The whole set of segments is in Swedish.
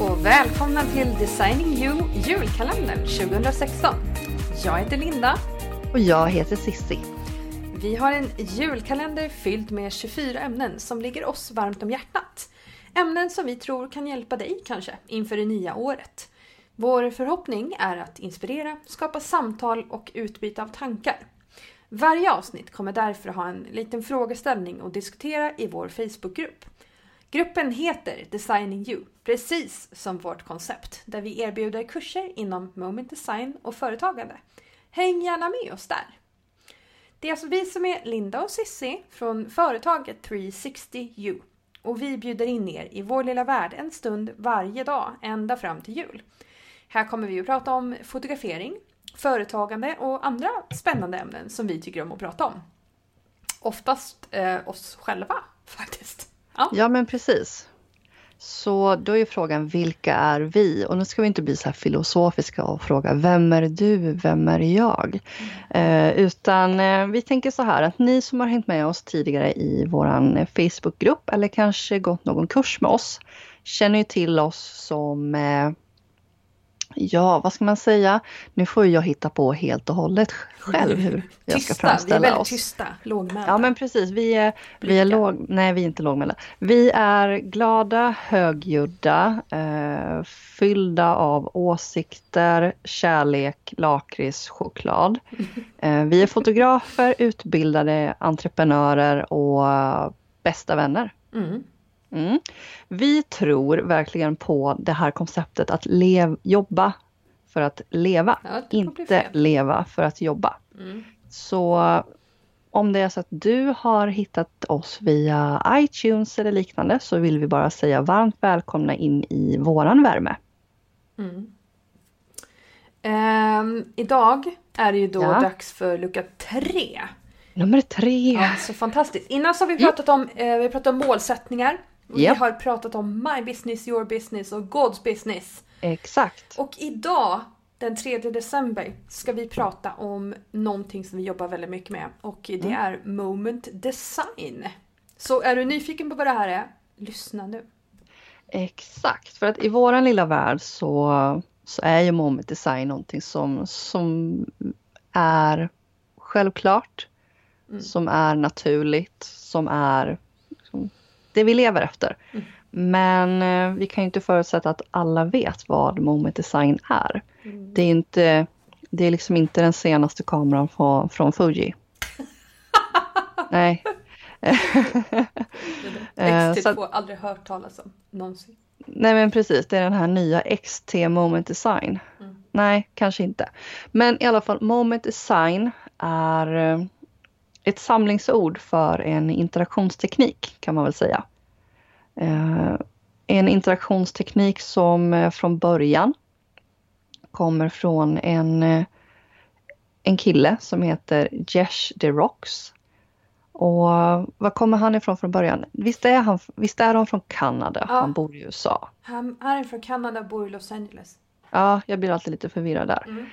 Och välkomna till Designing You julkalendern 2016. Jag heter Linda. Och jag heter Sissi. Vi har en julkalender fylld med 24 ämnen som ligger oss varmt om hjärtat. Ämnen som vi tror kan hjälpa dig kanske inför det nya året. Vår förhoppning är att inspirera, skapa samtal och utbyta av tankar. Varje avsnitt kommer därför ha en liten frågeställning att diskutera i vår Facebookgrupp. Gruppen heter Designing You, precis som vårt koncept, där vi erbjuder kurser inom moment design och företagande. Häng gärna med oss där! Det är alltså vi som är Linda och Sissi från företaget 360 You och vi bjuder in er i vår lilla värld en stund varje dag ända fram till jul. Här kommer vi att prata om fotografering, företagande och andra spännande ämnen som vi tycker om att prata om. Oftast eh, oss själva faktiskt. Ja. ja men precis. Så då är frågan vilka är vi? Och nu ska vi inte bli så här filosofiska och fråga vem är du, vem är jag? Mm. Eh, utan eh, vi tänker så här att ni som har hängt med oss tidigare i våran Facebookgrupp eller kanske gått någon kurs med oss känner ju till oss som eh, Ja, vad ska man säga? Nu får jag hitta på helt och hållet själv hur jag tysta, ska framställa oss. Vi är väldigt oss. tysta, lågmälda. Ja, men precis. Vi är, vi är låg... Nej, vi är inte lågmälda. Vi är glada, högljudda, eh, fyllda av åsikter, kärlek, lakrits, choklad. Eh, vi är fotografer, utbildade entreprenörer och bästa vänner. Mm. Mm. Vi tror verkligen på det här konceptet att lev, jobba för att leva, ja, inte leva för att jobba. Mm. Så om det är så att du har hittat oss via iTunes eller liknande så vill vi bara säga varmt välkomna in i våran värme. Mm. Um, idag är det ju då ja. dags för lucka tre. Nummer tre! Ja, så fantastiskt. Innan så har vi pratat om, eh, vi pratat om målsättningar. Vi har pratat om my business, your business och God's business. Exakt. Och idag, den 3 december, ska vi prata om någonting som vi jobbar väldigt mycket med. Och det mm. är moment design. Så är du nyfiken på vad det här är, lyssna nu. Exakt, för att i våran lilla värld så, så är ju moment design någonting som, som är självklart, mm. som är naturligt, som är det vi lever efter. Mm. Men eh, vi kan ju inte förutsätta att alla vet vad moment design är. Mm. Det är inte det är liksom inte den senaste kameran från, från Fuji. Nej. XT2, så, aldrig hört talas om någonsin. Nej men precis, det är den här nya XT Moment Design. Mm. Nej, kanske inte. Men i alla fall, Moment Design är eh, ett samlingsord för en interaktionsteknik kan man väl säga. Eh, en interaktionsteknik som eh, från början kommer från en, eh, en kille som heter Jesh DeRox. Och var kommer han ifrån från början? Visst är han, visst är han från Kanada? Ja. Han bor i USA. Han är från Kanada och bor i Los Angeles. Ja, jag blir alltid lite förvirrad där. Mm.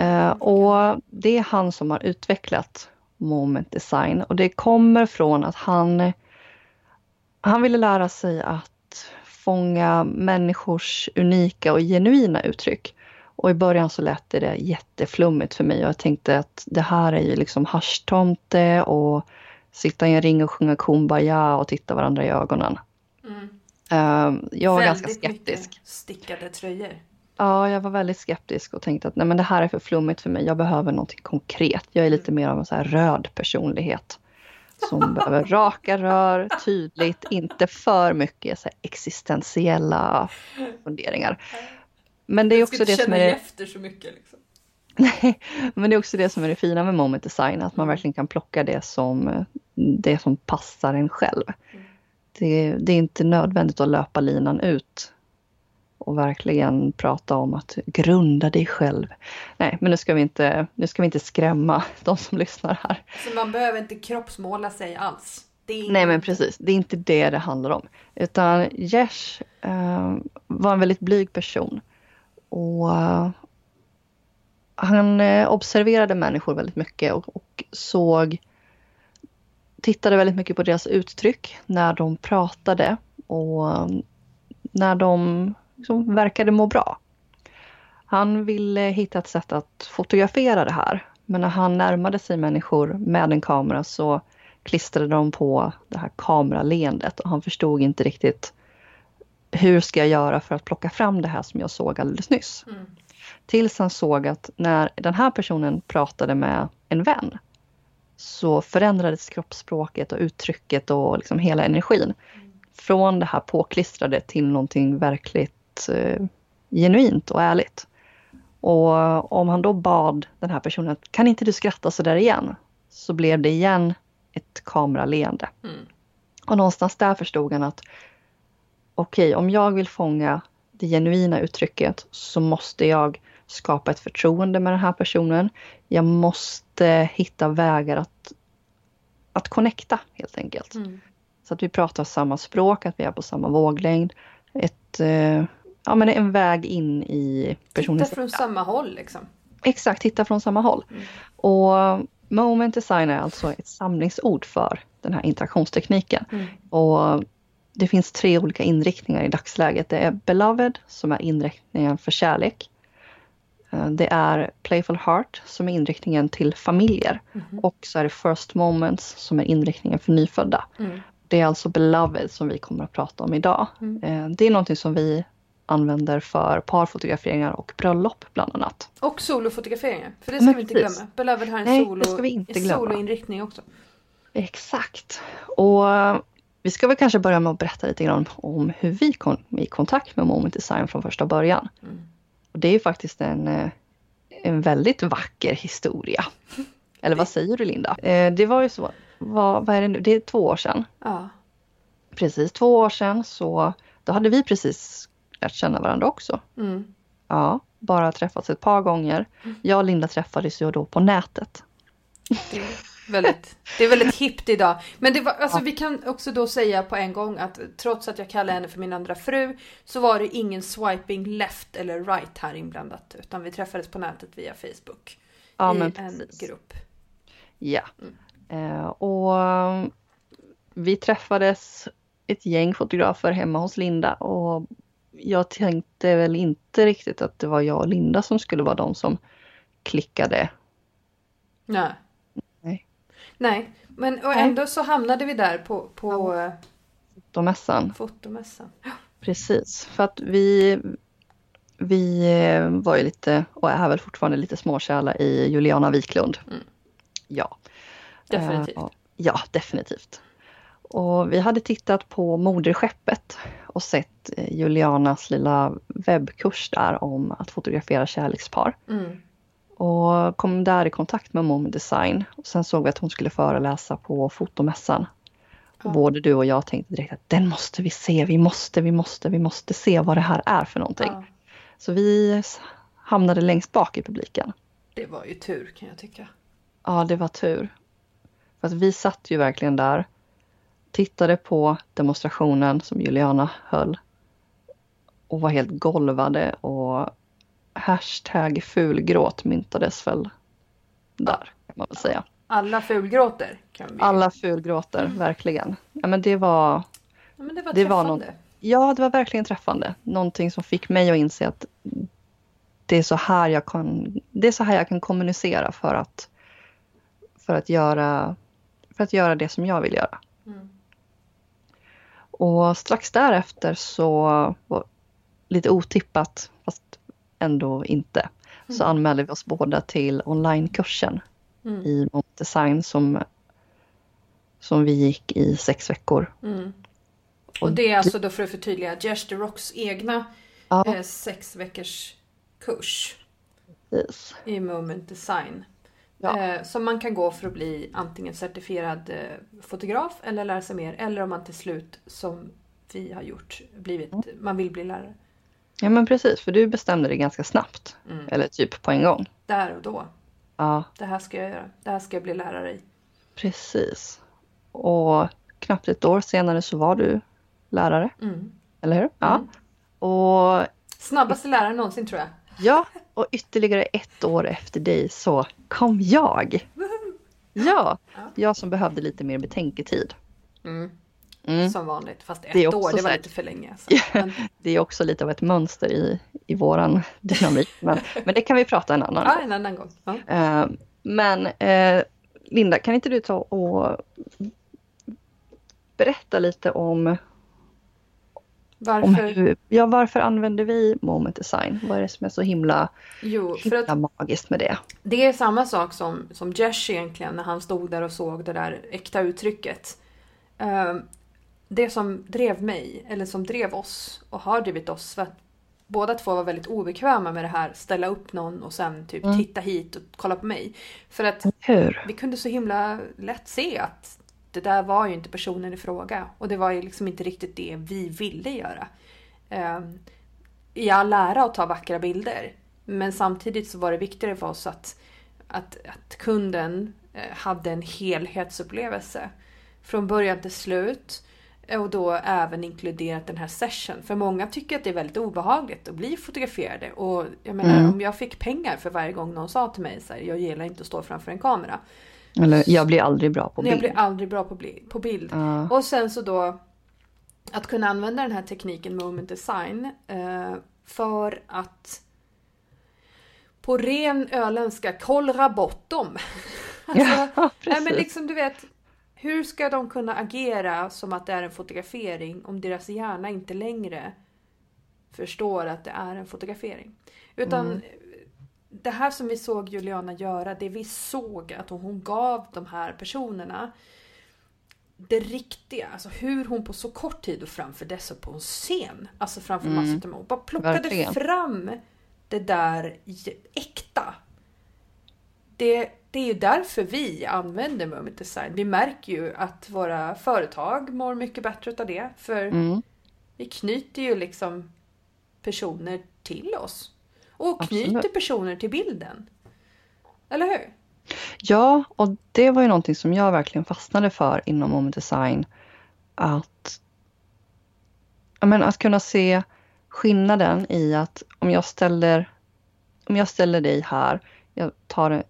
Uh, och det är han som har utvecklat moment design och det kommer från att han han ville lära sig att fånga människors unika och genuina uttryck. Och i början så lät det, jätteflummigt för mig och jag tänkte att det här är ju liksom haschtomte och sitta i en ring och sjunga kumbaya och titta varandra i ögonen. Mm. Uh, jag var väldigt ganska skeptisk. Mycket stickade tröjor. Ja, jag var väldigt skeptisk och tänkte att nej men det här är för flummigt för mig. Jag behöver något konkret. Jag är lite mer av en så här röd personlighet. Som behöver raka rör, tydligt, inte för mycket så existentiella funderingar. Men det är också det som är... efter så mycket liksom. Nej, men det är också det som är det fina med moment design, att man verkligen kan plocka det som, det som passar en själv. Mm. Det, det, är inte nödvändigt att löpa linan ut och verkligen prata om att grunda dig själv. Nej, men nu ska vi inte, nu ska vi inte skrämma de som lyssnar här. Så man behöver inte kroppsmåla sig alls? Är... Nej, men precis. Det är inte det det handlar om. Utan Jesh eh, var en väldigt blyg person. Och uh, han eh, observerade människor väldigt mycket och, och såg tittade väldigt mycket på deras uttryck när de pratade och um, när de liksom verkade må bra. Han ville hitta ett sätt att fotografera det här. Men när han närmade sig människor med en kamera så klistrade de på det här kameraleendet och han förstod inte riktigt hur ska jag göra för att plocka fram det här som jag såg alldeles nyss. Mm. Tills han såg att när den här personen pratade med en vän så förändrades kroppsspråket och uttrycket och liksom hela energin. Mm. Från det här påklistrade till någonting verkligt eh, genuint och ärligt. Och om han då bad den här personen att kan inte du skratta så där igen? Så blev det igen ett kameraleende. Mm. Och någonstans där förstod han att okej, okay, om jag vill fånga det genuina uttrycket så måste jag skapa ett förtroende med den här personen. Jag måste hitta vägar att, att connecta helt enkelt. Mm. Så att vi pratar samma språk, att vi är på samma våglängd. Ett, eh, ja, men en väg in i personens... Titta från samma håll liksom. Exakt, titta från samma håll. Mm. Och Moment design är alltså ett samlingsord för den här interaktionstekniken. Mm. Och det finns tre olika inriktningar i dagsläget. Det är Beloved som är inriktningen för kärlek. Eh, det är Playful Heart som är inriktningen till familjer. Mm. Och så är det First Moments som är inriktningen för nyfödda. Mm. Det är alltså Beloved som vi kommer att prata om idag. Mm. Eh, det är någonting som vi använder för parfotograferingar och bröllop bland annat. Och solofotograferingar, för det ska Men vi inte precis. glömma. Beloved har en Nej, solo, ska vi inte glömma. soloinriktning också. Exakt. Och vi ska väl kanske börja med att berätta lite grann om hur vi kom i kontakt med Moment Design från första början. Mm. Och det är faktiskt en, eh, en väldigt vacker historia. Eller vad säger du Linda? Eh, det var ju så, vad, vad är det nu, det är två år sedan. Ja. Precis två år sedan så då hade vi precis lärt känna varandra också. Mm. Ja, bara träffats ett par gånger. Jag och Linda träffades ju då på nätet. Det är väldigt, det är väldigt hippt idag. Men det var, alltså, ja. vi kan också då säga på en gång att trots att jag kallar henne för min andra fru så var det ingen swiping left eller right här inblandat. Utan vi träffades på nätet via Facebook. Ja, I en grupp. Ja. Mm. Eh, och vi träffades ett gäng fotografer hemma hos Linda och jag tänkte väl inte riktigt att det var jag och Linda som skulle vara de som klickade. Nej. Nej. Nej, men och ändå så hamnade vi där på, på ja. fotomässan. fotomässan. Precis, för att vi, vi eh, var ju lite, och är väl fortfarande lite småkärla i Juliana Wiklund. Mm. Ja. Definitivt. Uh, ja, definitivt. Och vi hade tittat på Moderskeppet och sett eh, Julianas lilla webbkurs där om att fotografera kärlekspar. Mm. Och kom där i kontakt med Mom Design. Och sen såg vi att hon skulle föreläsa på fotomässan. Ja. Både du och jag tänkte direkt att den måste vi se, vi måste, vi måste, vi måste se vad det här är för någonting. Ja. Så vi hamnade längst bak i publiken. Det var ju tur kan jag tycka. Ja, det var tur. För att vi satt ju verkligen där tittade på demonstrationen som Juliana höll och var helt golvade och hashtag fulgråt myntades väl där kan man väl säga. Alla fulgråter? Kan vi... Alla fulgråter, mm. verkligen. Ja, men det var... Ja, men det var det träffande. Var någon... ja, det var verkligen träffande. Någonting som fick mig att inse att det är så här jag kan, det är så här jag kan kommunicera för att, för att, göra, för att göra det som jag vill göra. Mm. Och strax därefter så, lite otippat, fast ändå inte, mm. så anmälde vi oss båda till onlinekursen mm. i Design som, som vi gick i sex veckor. Mm. Och det är alltså då för att förtydliga Jesh the Rocks egna ja. eh, sex veckors kurs. Yes. I Moment Design. Ja. Eh, som man kan gå för att bli antingen certifierad eh, fotograf eller lära sig mer. Eller om man till slut, som vi har gjort, blivit, mm. man vill bli lärare. Ja men precis, för du bestämde dig ganska snabbt. Mm. Eller typ på en gång. Där och då. Ja. Det här ska jag göra. Det här ska jag bli lärare i. Precis. Och knappt ett år senare så var du lärare. Mm. Eller hur? Ja. Mm. Och... Snabbaste läraren någonsin tror jag. Ja, och ytterligare ett år efter dig så kom jag. Ja, jag som behövde lite mer betänketid. Mm. mm. som vanligt. Fast ett år, det var lite för länge. Men... det är också lite av ett mönster i, i våran dynamik. Men, men det kan vi prata en annan gång. Ja, en annan gång. Ja. Uh, men uh, Linda, kan inte du ta och berätta lite om varför? Hur, ja, varför använder vi moment design? Vad är det som är så himla, jo, himla att, magiskt med det? Det är samma sak som, som Josh egentligen när han stod där och såg det där äkta uttrycket. Uh, det som drev mig, eller som drev oss och har drivit oss, för att båda två var väldigt obekväma med det här, ställa upp någon och sen typ mm. titta hit och kolla på mig. För att Hur? vi kunde så himla lätt se att det där var ju inte personen i fråga. Och det var ju liksom inte riktigt det vi ville göra. Um, I all ära att ta vackra bilder. Men samtidigt så var det viktigare för oss att, att, att kunden eh, hade en helhetsupplevelse. Från början till slut. Och då även inkluderat den här session. För många tycker att det är väldigt obehagligt att bli fotograferade. Och jag menar mm. om jag fick pengar för varje gång någon sa till mig så här, jag gillar inte att stå framför en kamera. Eller jag blir aldrig bra på bild. Jag blir aldrig bra på, på bild. Uh. Och sen så då att kunna använda den här tekniken moment design eh, för att på ren öländska kollra bort dem. alltså, ja, nej, men liksom du vet, hur ska de kunna agera som att det är en fotografering om deras hjärna inte längre förstår att det är en fotografering? Utan mm det här som vi såg Juliana göra, det vi såg att hon gav de här personerna det riktiga, alltså hur hon på så kort tid och framför dessa på en scen, alltså framför mm. massor av bara plockade Verkligen. fram det där äkta. Det, det är ju därför vi använder moment design. Vi märker ju att våra företag mår mycket bättre av det, för mm. vi knyter ju liksom personer till oss. Och knyter Absolut. personer till bilden. Eller hur? Ja, och det var ju någonting som jag verkligen fastnade för inom moment design. Att, men, att kunna se skillnaden i att om jag ställer, om jag ställer dig här, jag, tar,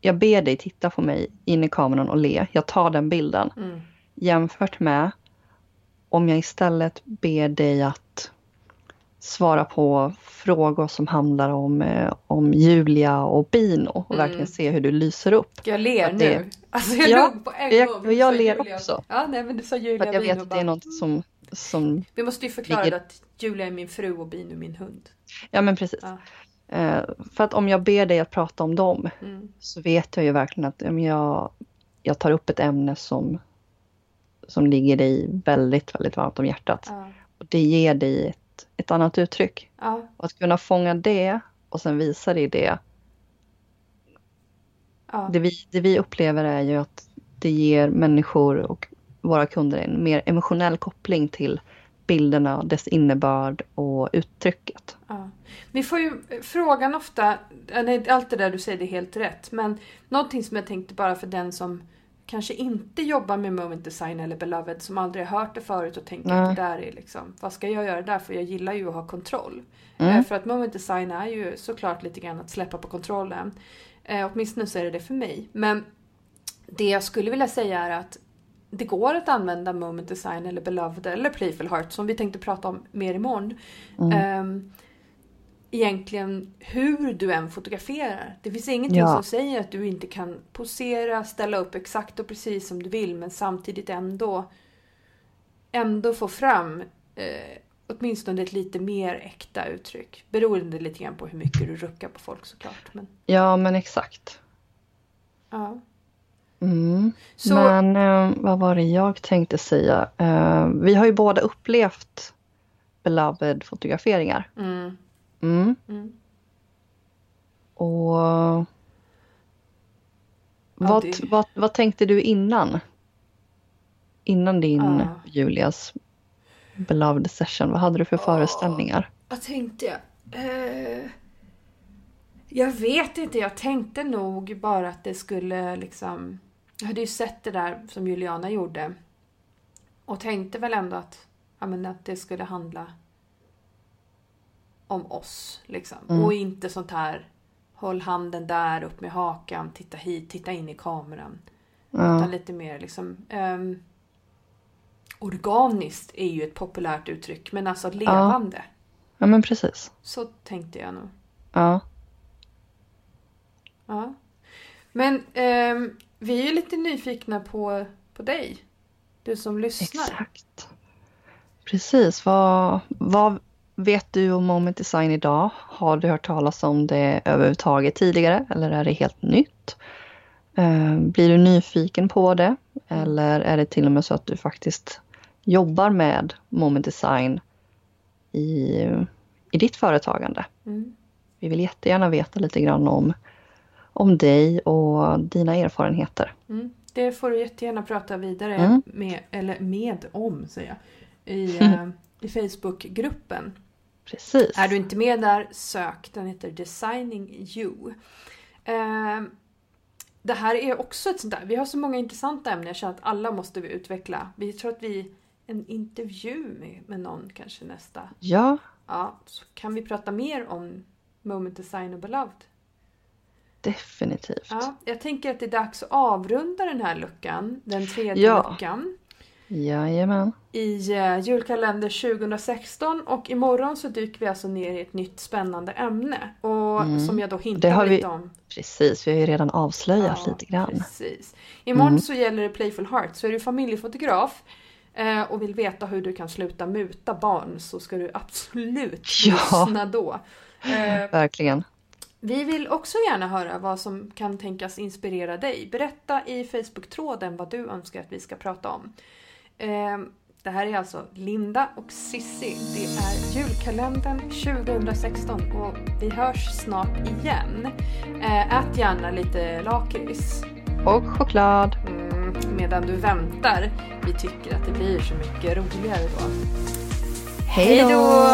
jag ber dig titta på mig in i kameran och le, jag tar den bilden. Mm. Jämfört med om jag istället ber dig att svara på frågor som handlar om, eh, om Julia och Bino och mm. verkligen se hur du lyser upp. Jag ler nu. Det, alltså jag ja, på en jag, gång. Jag ler Julia. också. Ja, nej, men du sa Julia, för jag Bino vet att det är något som, som... Vi måste ju förklara ligger... att Julia är min fru och Bino min hund. Ja men precis. Ja. Uh, för att om jag ber dig att prata om dem mm. så vet jag ju verkligen att jag, jag tar upp ett ämne som, som ligger dig väldigt, väldigt varmt om hjärtat. Ja. Och det ger dig ett ett annat uttryck. Ja. Och att kunna fånga det och sen visa dig det. Ja. Det, vi, det vi upplever är ju att det ger människor och våra kunder en mer emotionell koppling till bilderna, dess innebörd och uttrycket. Ja. Vi får ju frågan ofta, allt det där du säger det är helt rätt, men någonting som jag tänkte bara för den som kanske inte jobbar med moment design eller beloved som aldrig har hört det förut och tänker Nej. att det där är liksom, vad ska jag göra där för jag gillar ju att ha kontroll. Mm. Eh, för att moment design är ju såklart lite grann att släppa på kontrollen. Eh, åtminstone så är det det för mig. Men det jag skulle vilja säga är att det går att använda moment design eller beloved eller playful heart som vi tänkte prata om mer imorgon. Mm. Um, egentligen hur du än fotograferar. Det finns ingenting ja. som säger att du inte kan posera, ställa upp exakt och precis som du vill men samtidigt ändå ändå få fram eh, åtminstone ett lite mer äkta uttryck. Beroende lite grann på hur mycket du ruckar på folk såklart. Men... Ja men exakt. Ja. Mm. Så... Men eh, vad var det jag tänkte säga? Eh, vi har ju båda upplevt beloved fotograferingar. Mm. Mm. Och vad, det... vad, vad tänkte du innan? Innan din ah. Julias beloved session, vad hade du för oh. föreställningar? Vad tänkte jag? Uh, jag vet inte, jag tänkte nog bara att det skulle liksom... Jag hade ju sett det där som Juliana gjorde. Och tänkte väl ändå att, ja, men att det skulle handla om oss. Liksom. Mm. Och inte sånt här håll handen där, upp med hakan, titta hit, titta in i kameran. Mm. Utan lite mer liksom... Um, organiskt är ju ett populärt uttryck, men alltså levande. Ja, men precis. Så tänkte jag nog. Ja. Ja. Men ehm, vi är ju lite nyfikna på, på dig. Du som lyssnar. Exakt. Precis. Vad, vad vet du om Moment Design idag? Har du hört talas om det överhuvudtaget tidigare eller är det helt nytt? Eh, Blir du nyfiken på det? Eller är det till och med så att du faktiskt jobbar med Moment Design i, i ditt företagande? Mm. Vi vill jättegärna veta lite grann om, om dig och dina erfarenheter. Mm. Det får du jättegärna prata vidare Mm. med, eller med om, säger jag, i, eh, i Facebookgruppen. Precis. Är du inte med där, sök. Den heter Designing You. Eh, det här är också ett sånt där, vi har så många intressanta ämnen, jag känner att alla måste vi utveckla. Vi tror att vi, en intervju med, med någon kanske nästa. Ja, Ja, så kan vi prata mer om Moment Design och Beloved. definitivt. Ja, jag tänker att det är dags att avrunda den här luckan, den tredje Ja. luckan. Jajamän. i eh, julkalender 2016 och imorgon så dyker vi alltså ner i ett nytt spännande ämne. Och Mm. som jag då hintade har vi- lite om. Precis, vi har ju redan avslöjat Ja, lite grann. Precis. Imorgon Mm. så gäller det Playful Heart. Så är du familjefotograf eh, och vill veta hur du kan sluta muta barn så ska du absolut Ja. lyssna då. Eh, Verkligen. vi vill också gärna höra vad som kan tänkas inspirera dig. Berätta i Facebook-tråden vad du önskar att vi ska prata om. Eh, Det här är alltså Linda och Sissi. Det är julkalendern 2016 och vi hörs snart igen. Eh, Ät gärna lite lakrits Och choklad. mm, medan du väntar. Vi tycker att det blir så mycket roligare då. Hej då!